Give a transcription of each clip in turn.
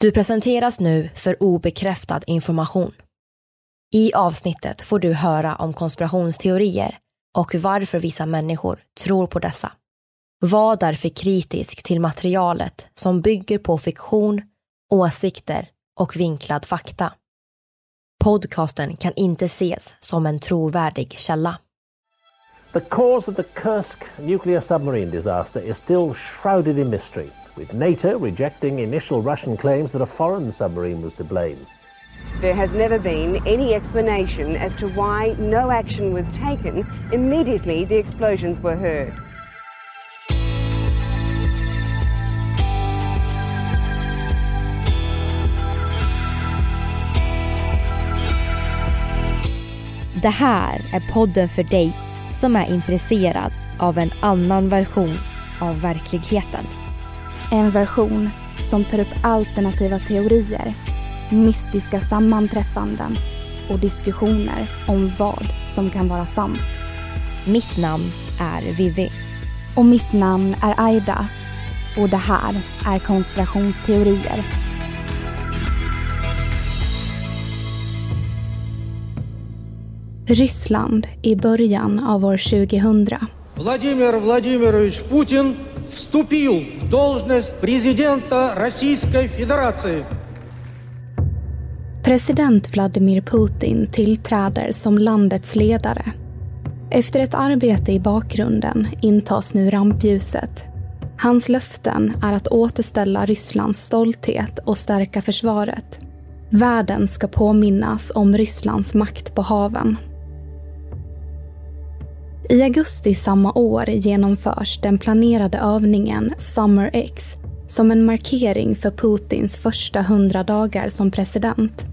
Du presenteras nu för obekräftad information. I avsnittet får du höra om konspirationsteorier och varför vissa människor tror på dessa. Var därför kritisk till materialet som bygger på fiktion, åsikter och vinklad fakta. Podcasten kan inte ses som en trovärdig källa. The cause of the Kursk nuclear submarine disaster is still shrouded in mystery, with NATO rejecting initial Russian claims that a foreign submarine was to blame. There has never been any explanation as to why no action was taken immediately the explosions were heard. Det här är podden för dig som är intresserad av en annan version av verkligheten. En version som tar upp alternativa teorier, mystiska sammanträffanden och diskussioner om vad som kan vara sant. Mitt namn är Vivi. Och mitt namn är Aida. Och det här är Konspirationsteorier. Ryssland i början av år 2000. Vladimir Vladimirovich Putin вступил в должность президента Российской Федерации. President Vladimir Putin tillträder som landets ledare. Efter ett arbete i bakgrunden intas nu rampljuset. Hans löften är att återställa Rysslands stolthet och stärka försvaret. Världen ska påminnas om Rysslands makt på haven. I augusti samma år genomförs den planerade övningen Summer X som en markering för Putins första hundra dagar som president.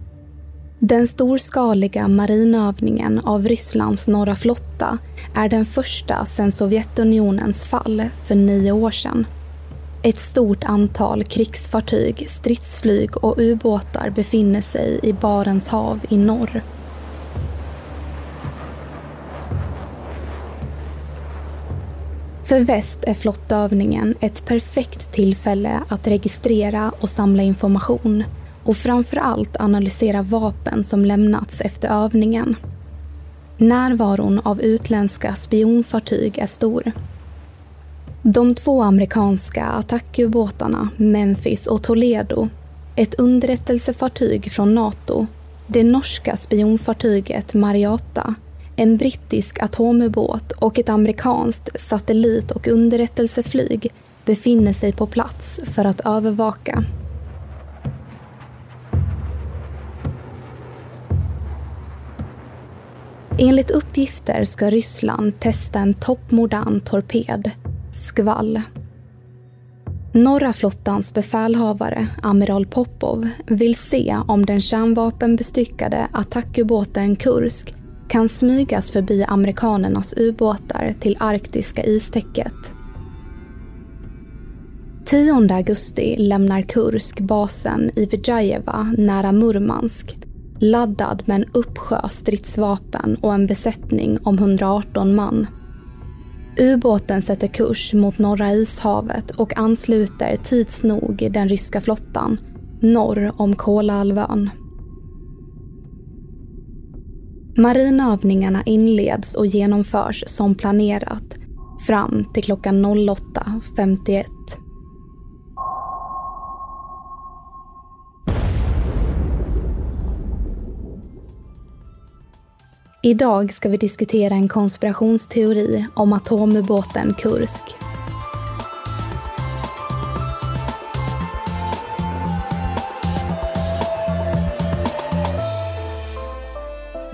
Den storskaliga marinövningen av Rysslands norra flotta är den första sedan Sovjetunionens fall för nio år sedan. Ett stort antal krigsfartyg, stridsflyg och ubåtar befinner sig i Barents hav i norr. För väst är flottövningen ett perfekt tillfälle att registrera och samla information och framför allt analysera vapen som lämnats efter övningen. Närvaron av utländska spionfartyg är stor. De två amerikanska attackubåtarna Memphis och Toledo, ett underrättelsefartyg från Nato, det norska spionfartyget Mariata en brittisk atomubåt och ett amerikanskt satellit och underrättelseflyg befinner sig på plats för att övervaka. Enligt uppgifter ska Ryssland testa en toppmodern torped, Skvall. Norra flottans befälhavare, amiral Popov, vill se om den kärnvapenbestyckade attackubåten Kursk kan smygas förbi amerikanernas ubåtar till arktiska istäcket. 10 augusti lämnar Kursk basen i Vijajeva nära Murmansk laddad med en uppsjö stridsvapen och en besättning om 118 man. Ubåten sätter kurs mot Norra ishavet och ansluter tids nog den ryska flottan norr om Kolahalvön. Marinövningarna inleds och genomförs som planerat fram till klockan 08.51. Idag ska vi diskutera en konspirationsteori om atomubåten Kursk.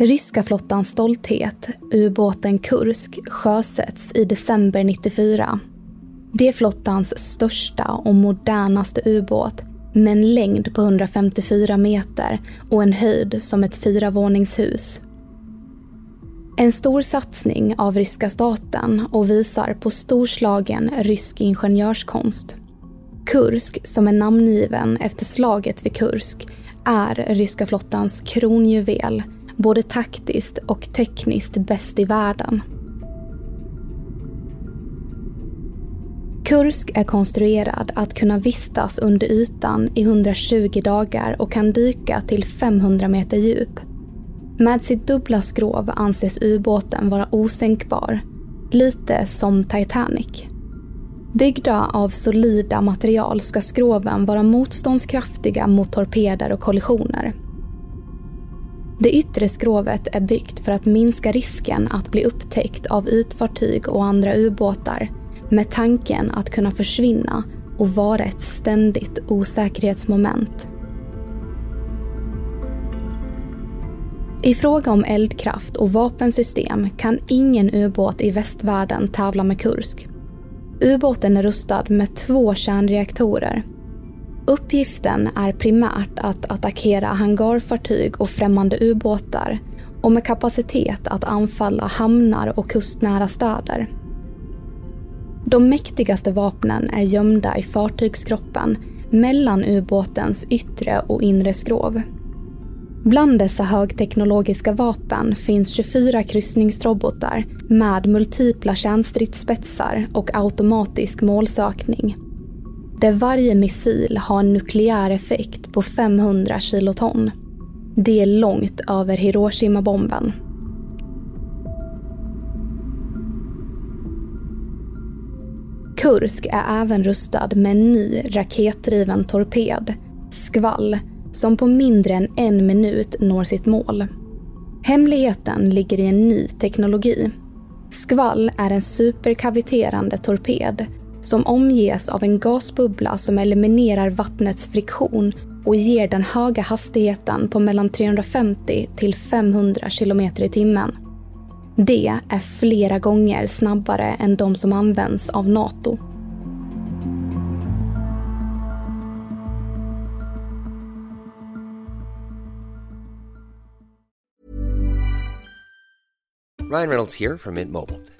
Ryska flottans stolthet, ubåten Kursk, sjösätts i december 94. Det är flottans största och modernaste ubåt med en längd på 154 meter och en höjd som ett fyravåningshus. En stor satsning av ryska staten och visar på storslagen rysk ingenjörskonst. Kursk, som är namngiven efter slaget vid Kursk, är ryska flottans kronjuvel både taktiskt och tekniskt bäst i världen. Kursk är konstruerad att kunna vistas under ytan i 120 dagar och kan dyka till 500 meter djup. Med sitt dubbla skrov anses ubåten vara osänkbar, lite som Titanic. Byggda av solida material ska skroven vara motståndskraftiga mot torpeder och kollisioner. Det yttre skrovet är byggt för att minska risken att bli upptäckt av ytfartyg och andra ubåtar med tanken att kunna försvinna och vara ett ständigt osäkerhetsmoment. I fråga om eldkraft och vapensystem kan ingen ubåt i västvärlden tävla med Kursk. Ubåten är rustad med två kärnreaktorer Uppgiften är primärt att attackera hangarfartyg och främmande ubåtar och med kapacitet att anfalla hamnar och kustnära städer. De mäktigaste vapnen är gömda i fartygskroppen mellan ubåtens yttre och inre skrov. Bland dessa högteknologiska vapen finns 24 kryssningsrobotar med multipla kärnstridsspetsar och automatisk målsökning där varje missil har en nukleär effekt på 500 kiloton. Det är långt över Hiroshima-bomben. Kursk är även rustad med en ny raketdriven torped, Skvall, som på mindre än en minut når sitt mål. Hemligheten ligger i en ny teknologi. Skvall är en superkaviterande torped som omges av en gasbubbla som eliminerar vattnets friktion och ger den höga hastigheten på mellan 350 till 500 km i timmen. Det är flera gånger snabbare än de som används av Nato. Ryan Reynolds här från Mint Mobile.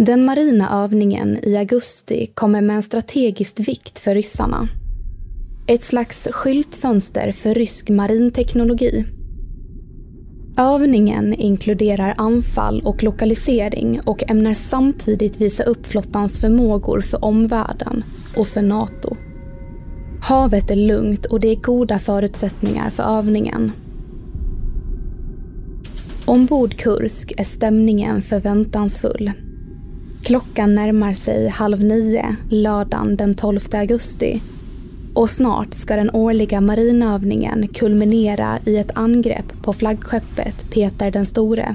Den marina övningen i augusti kommer med en strategisk vikt för ryssarna. Ett slags skyltfönster för rysk marinteknologi. Övningen inkluderar anfall och lokalisering och ämnar samtidigt visa upp flottans förmågor för omvärlden och för Nato. Havet är lugnt och det är goda förutsättningar för övningen. Ombord Kursk är stämningen förväntansfull. Klockan närmar sig halv nio lördagen den 12 augusti Och snart ska den årliga marinövningen kulminera i ett angrepp på flaggskeppet Peter den store.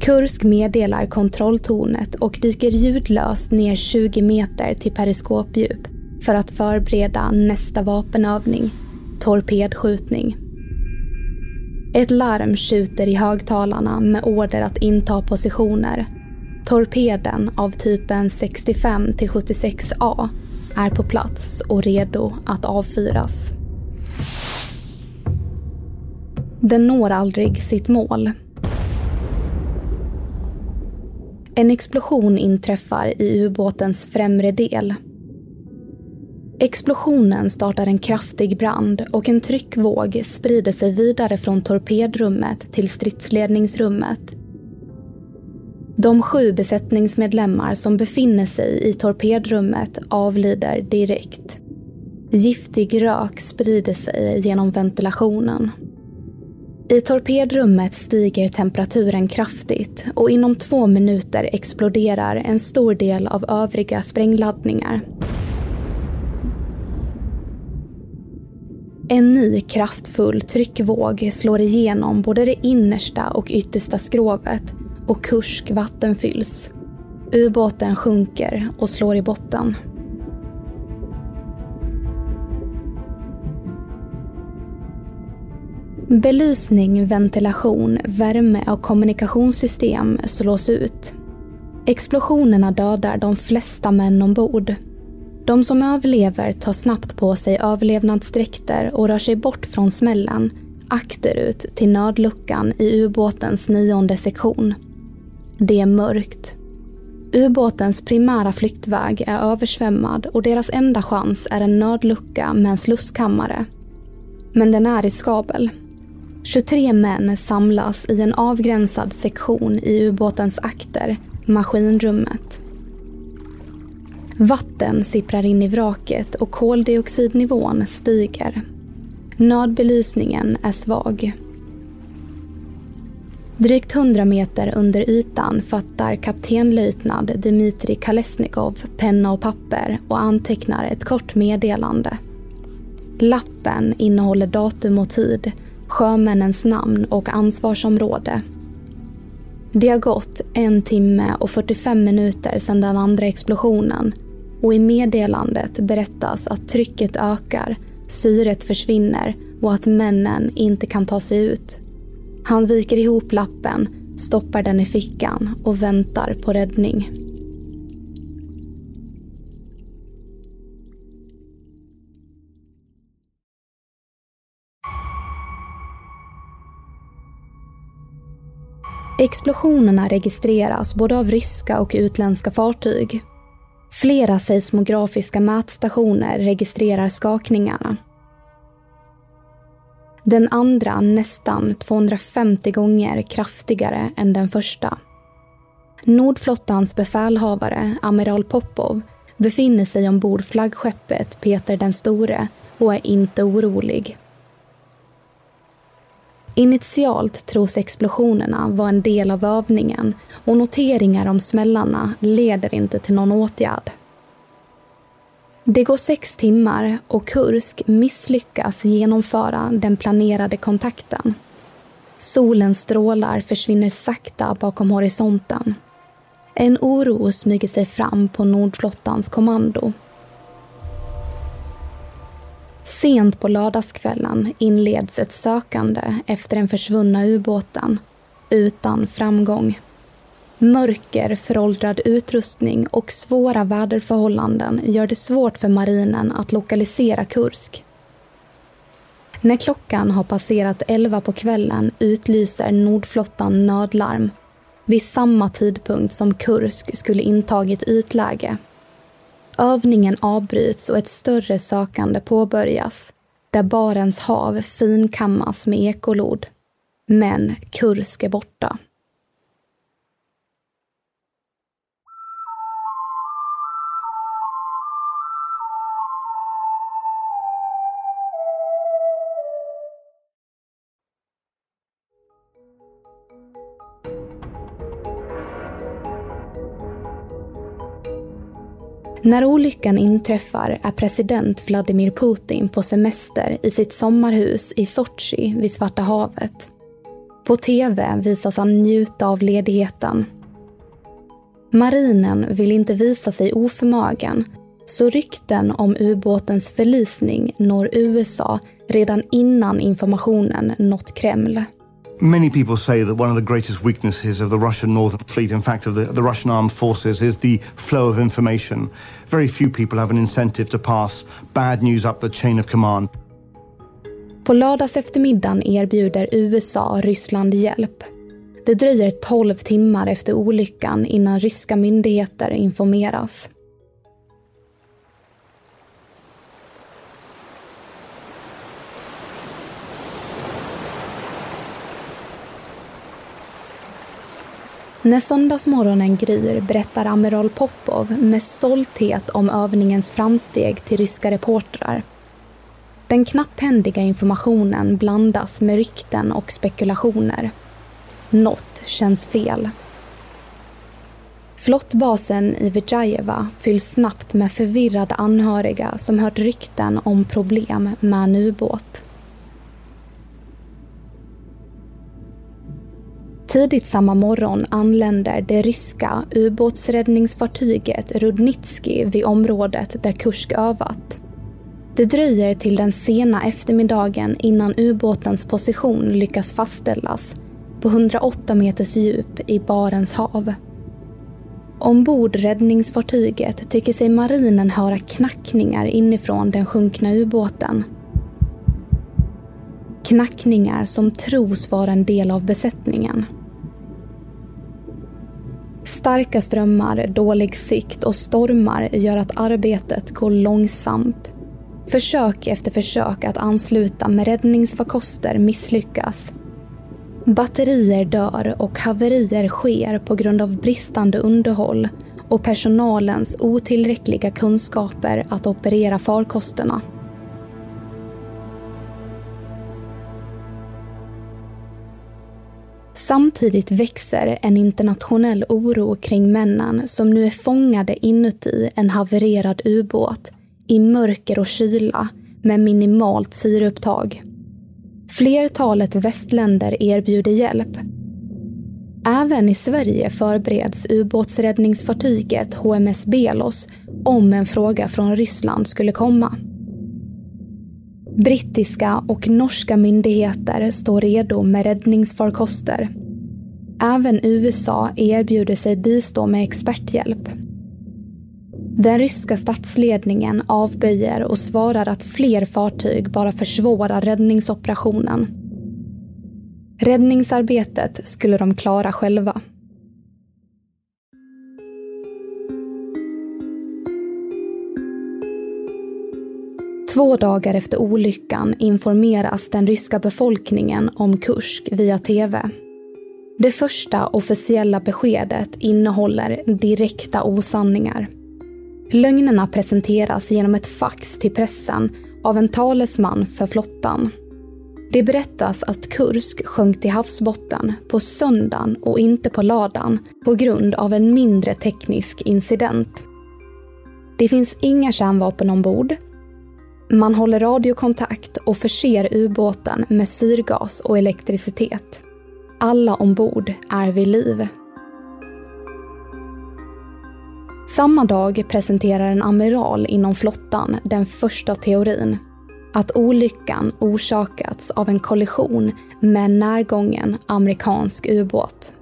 Kursk meddelar kontrolltornet och dyker ljudlöst ner 20 meter till periskopdjup för att förbereda nästa vapenövning, torpedskjutning. Ett larm skjuter i högtalarna med order att inta positioner. Torpeden av typen 65 76A är på plats och redo att avfyras. Den når aldrig sitt mål. En explosion inträffar i ubåtens främre del Explosionen startar en kraftig brand och en tryckvåg sprider sig vidare från torpedrummet till stridsledningsrummet. De sju besättningsmedlemmar som befinner sig i torpedrummet avlider direkt. Giftig rök sprider sig genom ventilationen. I torpedrummet stiger temperaturen kraftigt och inom två minuter exploderar en stor del av övriga sprängladdningar. En ny kraftfull tryckvåg slår igenom både det innersta och yttersta skrovet och Kursk vattenfylls. Ubåten sjunker och slår i botten. Belysning, ventilation, värme och kommunikationssystem slås ut. Explosionerna dödar de flesta män ombord de som överlever tar snabbt på sig överlevnadsdräkter och rör sig bort från smällen, akterut till nödluckan i ubåtens nionde sektion. Det är mörkt. Ubåtens primära flyktväg är översvämmad och deras enda chans är en nödlucka med en slusskammare. Men den är riskabel. 23 män samlas i en avgränsad sektion i ubåtens akter, maskinrummet. Vatten sipprar in i vraket och koldioxidnivån stiger. Nödbelysningen är svag. Drygt 100 meter under ytan fattar kaptenlöjtnant Dmitrij Kalesnikov penna och papper och antecknar ett kort meddelande. Lappen innehåller datum och tid, sjömännens namn och ansvarsområde. Det har gått en timme och 45 minuter sedan den andra explosionen och i meddelandet berättas att trycket ökar, syret försvinner och att männen inte kan ta sig ut. Han viker ihop lappen, stoppar den i fickan och väntar på räddning. Explosionerna registreras både av ryska och utländska fartyg Flera seismografiska mätstationer registrerar skakningarna. Den andra nästan 250 gånger kraftigare än den första. Nordflottans befälhavare, amiral Popov, befinner sig ombord flaggskeppet Peter den store och är inte orolig. Initialt tros explosionerna vara en del av övningen och noteringar om smällarna leder inte till någon åtgärd. Det går sex timmar och Kursk misslyckas genomföra den planerade kontakten. Solens strålar försvinner sakta bakom horisonten. En oro smyger sig fram på Nordflottans kommando. Sent på lördagskvällen inleds ett sökande efter den försvunna ubåten, utan framgång. Mörker, föråldrad utrustning och svåra väderförhållanden gör det svårt för marinen att lokalisera Kursk. När klockan har passerat elva på kvällen utlyser Nordflottan nödlarm vid samma tidpunkt som Kursk skulle intagit ytläge. Övningen avbryts och ett större sökande påbörjas där Barents hav finkammas med ekolod. Men Kursk är borta. När olyckan inträffar är president Vladimir Putin på semester i sitt sommarhus i Sochi vid Svarta havet. På TV visas han njuta av ledigheten. Marinen vill inte visa sig oförmögen så rykten om ubåtens förlisning når USA redan innan informationen nått Kreml. Many people say that one of the greatest weaknesses of the Russian Northern Fleet, in fact of the, the Russian armed forces, is the flow of information. Very few people have an incentive to pass bad news up the chain of command. På lördags eftermiddagen erbjuder USA Ryssland hjälp. Det dröjer 12 timmar efter olyckan innan ryska myndigheter informeras. När söndagsmorgonen gryr berättar amiral Popov med stolthet om övningens framsteg till ryska reportrar. Den knapphändiga informationen blandas med rykten och spekulationer. Något känns fel. Flottbasen i Vijayeva fylls snabbt med förvirrade anhöriga som hört rykten om problem med en ubåt. Tidigt samma morgon anländer det ryska ubåtsräddningsfartyget Rudnitski vid området där Kursk övat. Det dröjer till den sena eftermiddagen innan ubåtens position lyckas fastställas på 108 meters djup i Barents hav. Ombord räddningsfartyget tycker sig marinen höra knackningar inifrån den sjunkna ubåten. Knackningar som tros vara en del av besättningen. Starka strömmar, dålig sikt och stormar gör att arbetet går långsamt. Försök efter försök att ansluta med räddningsfarkoster misslyckas. Batterier dör och haverier sker på grund av bristande underhåll och personalens otillräckliga kunskaper att operera farkosterna. Samtidigt växer en internationell oro kring männen som nu är fångade inuti en havererad ubåt i mörker och kyla med minimalt syreupptag. Flertalet västländer erbjuder hjälp. Även i Sverige förbereds ubåtsräddningsfartyget HMS Belos om en fråga från Ryssland skulle komma. Brittiska och norska myndigheter står redo med räddningsfarkoster. Även USA erbjuder sig bistå med experthjälp. Den ryska statsledningen avböjer och svarar att fler fartyg bara försvårar räddningsoperationen. Räddningsarbetet skulle de klara själva. Två dagar efter olyckan informeras den ryska befolkningen om Kursk via TV. Det första officiella beskedet innehåller direkta osanningar. Lögnerna presenteras genom ett fax till pressen av en talesman för flottan. Det berättas att Kursk sjönk till havsbotten på söndagen och inte på lördagen på grund av en mindre teknisk incident. Det finns inga kärnvapen ombord man håller radiokontakt och förser ubåten med syrgas och elektricitet. Alla ombord är vid liv. Samma dag presenterar en amiral inom flottan den första teorin. Att olyckan orsakats av en kollision med en närgången amerikansk ubåt.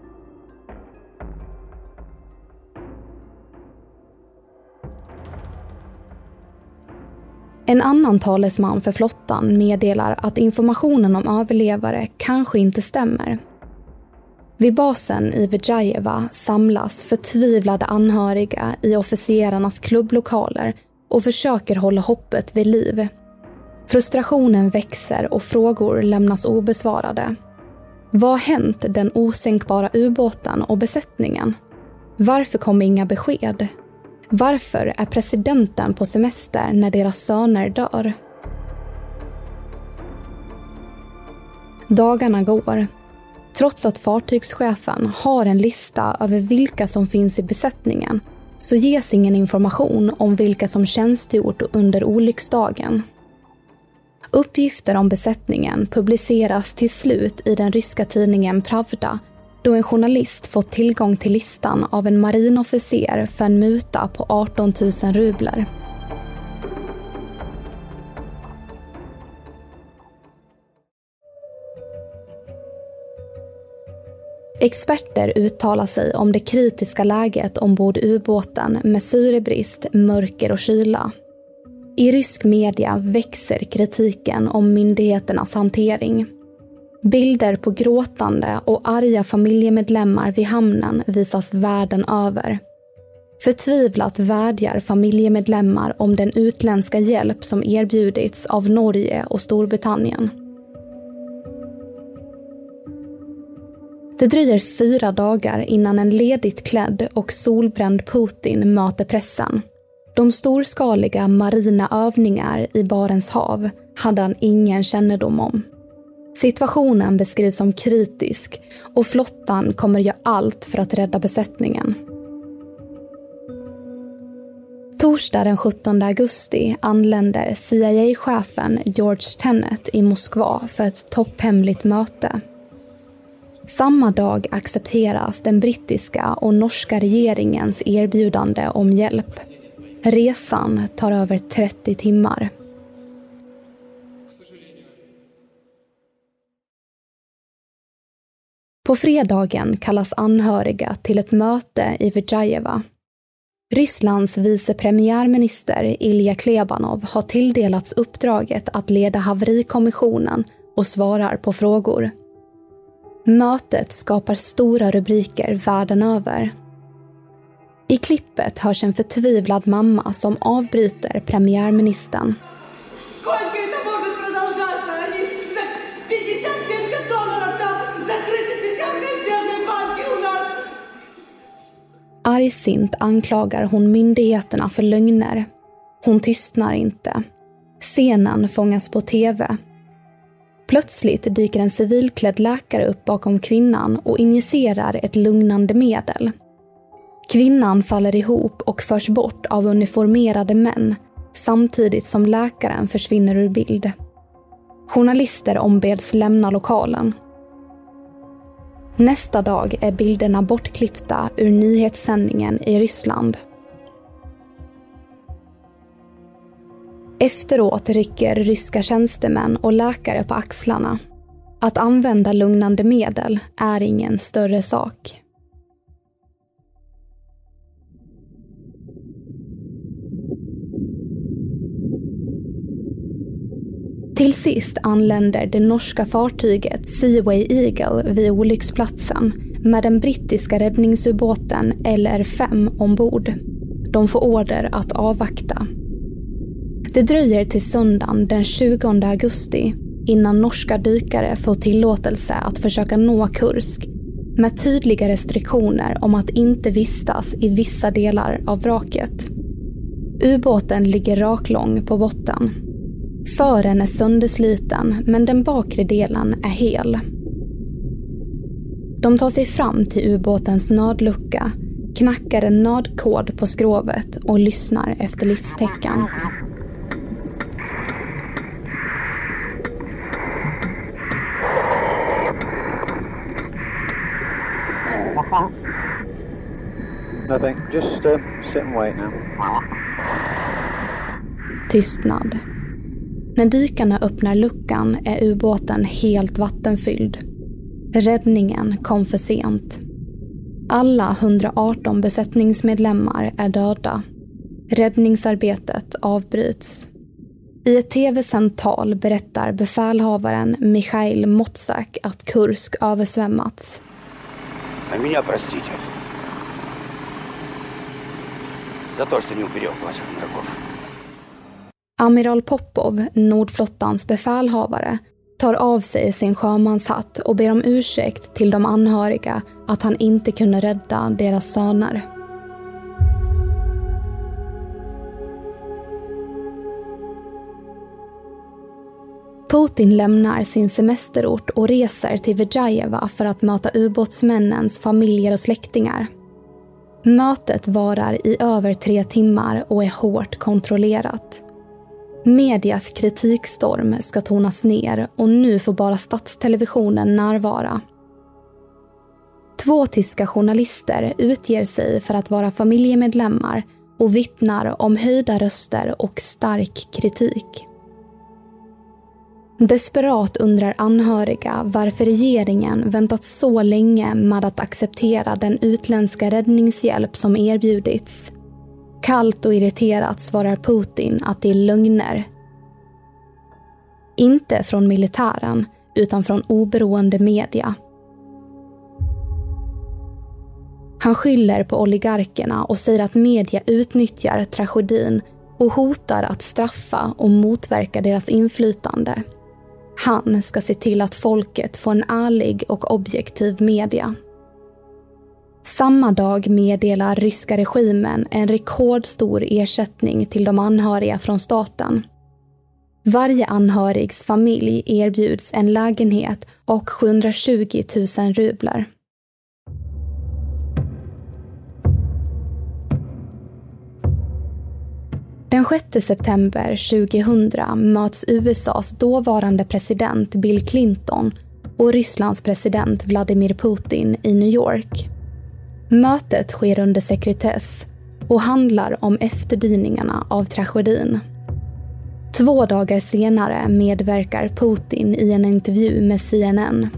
En annan talesman för flottan meddelar att informationen om överlevare kanske inte stämmer. Vid basen i Vijayeva samlas förtvivlade anhöriga i officerarnas klubblokaler och försöker hålla hoppet vid liv. Frustrationen växer och frågor lämnas obesvarade. Vad har hänt den osänkbara ubåten och besättningen? Varför kom inga besked? Varför är presidenten på semester när deras söner dör? Dagarna går. Trots att fartygschefen har en lista över vilka som finns i besättningen så ges ingen information om vilka som tjänstgjort under olycksdagen. Uppgifter om besättningen publiceras till slut i den ryska tidningen Pravda då en journalist fått tillgång till listan av en marinofficer för en muta på 18 000 rubler. Experter uttalar sig om det kritiska läget ombord ubåten med syrebrist, mörker och kyla. I rysk media växer kritiken om myndigheternas hantering. Bilder på gråtande och arga familjemedlemmar vid hamnen visas världen över. Förtvivlat vädjar familjemedlemmar om den utländska hjälp som erbjudits av Norge och Storbritannien. Det dröjer fyra dagar innan en ledigt klädd och solbränd Putin möter pressen. De storskaliga marina övningar i Barents hav hade han ingen kännedom om. Situationen beskrivs som kritisk och flottan kommer göra allt för att rädda besättningen. Torsdag den 17 augusti anländer CIA-chefen George Tenet i Moskva för ett topphemligt möte. Samma dag accepteras den brittiska och norska regeringens erbjudande om hjälp. Resan tar över 30 timmar. På fredagen kallas anhöriga till ett möte i Vyjajeva. Rysslands vice premiärminister Ilja Klebanov har tilldelats uppdraget att leda haverikommissionen och svarar på frågor. Mötet skapar stora rubriker världen över. I klippet hörs en förtvivlad mamma som avbryter premiärministern. Argsint anklagar hon myndigheterna för lögner. Hon tystnar inte. Scenen fångas på tv. Plötsligt dyker en civilklädd läkare upp bakom kvinnan och injicerar ett lugnande medel. Kvinnan faller ihop och förs bort av uniformerade män samtidigt som läkaren försvinner ur bild. Journalister ombeds lämna lokalen. Nästa dag är bilderna bortklippta ur nyhetssändningen i Ryssland. Efteråt rycker ryska tjänstemän och läkare på axlarna. Att använda lugnande medel är ingen större sak. Till sist anländer det norska fartyget Seaway Eagle vid olycksplatsen med den brittiska räddningsubåten LR5 ombord. De får order att avvakta. Det dröjer till söndagen den 20 augusti innan norska dykare får tillåtelse att försöka nå Kursk med tydliga restriktioner om att inte vistas i vissa delar av vraket. Ubåten ligger raklång på botten Fören är söndersliten men den bakre delen är hel. De tar sig fram till ubåtens nödlucka, knackar en nödkod på skrovet och lyssnar efter livstecken. Nothing. Just uh, sit and wait now. Tystnad. När dykarna öppnar luckan är ubåten helt vattenfylld. Räddningen kom för sent. Alla 118 besättningsmedlemmar är döda. Räddningsarbetet avbryts. I ett tv-sänt tal berättar befälhavaren Mikhail Motsak att Kursk översvämmats. Меня простите. За то, что не уберег ваших мужиков. Amiral Popov, Nordflottans befälhavare, tar av sig sin sjömanshatt och ber om ursäkt till de anhöriga att han inte kunde rädda deras söner. Putin lämnar sin semesterort och reser till Vijayeva för att möta ubåtsmännens familjer och släktingar. Mötet varar i över tre timmar och är hårt kontrollerat. Medias kritikstorm ska tonas ner och nu får bara statstelevisionen närvara. Två tyska journalister utger sig för att vara familjemedlemmar och vittnar om höjda röster och stark kritik. Desperat undrar anhöriga varför regeringen väntat så länge med att acceptera den utländska räddningshjälp som erbjudits. Kallt och irriterat svarar Putin att det är lögner. Inte från militären, utan från oberoende media. Han skyller på oligarkerna och säger att media utnyttjar tragedin och hotar att straffa och motverka deras inflytande. Han ska se till att folket får en ärlig och objektiv media. Samma dag meddelar ryska regimen en rekordstor ersättning till de anhöriga från staten. Varje anhörigs familj erbjuds en lägenhet och 720 000 rublar. Den 6 september 2000 möts USAs dåvarande president Bill Clinton och Rysslands president Vladimir Putin i New York. Mötet sker under sekretess och handlar om efterdyningarna av tragedin. Två dagar senare medverkar Putin i en intervju med CNN.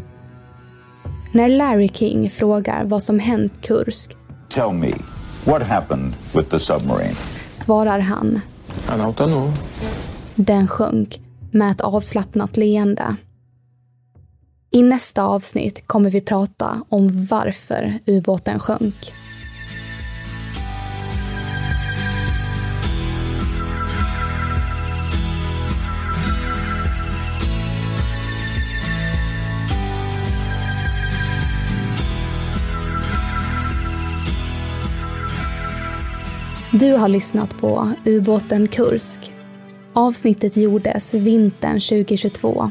När Larry King frågar vad som hänt Kursk Tell me, what happened with the submarine? svarar han. Den sjönk med ett avslappnat leende. I nästa avsnitt kommer vi prata om varför ubåten sjönk. Du har lyssnat på Ubåten Kursk. Avsnittet gjordes vintern 2022.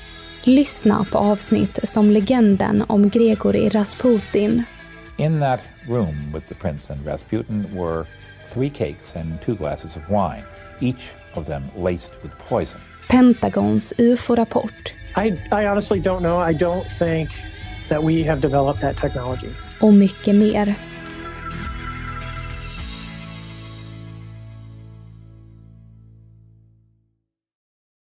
Lyssna på avsnitt som legenden om Gregory Rasputin. In that room with the prince and Rasputin were three cakes and two glasses of wine, each of them laced with poison. Pentagons UFO-rapport. I, I honestly don't know. I don't think that we have developed that technology. Och mycket mer.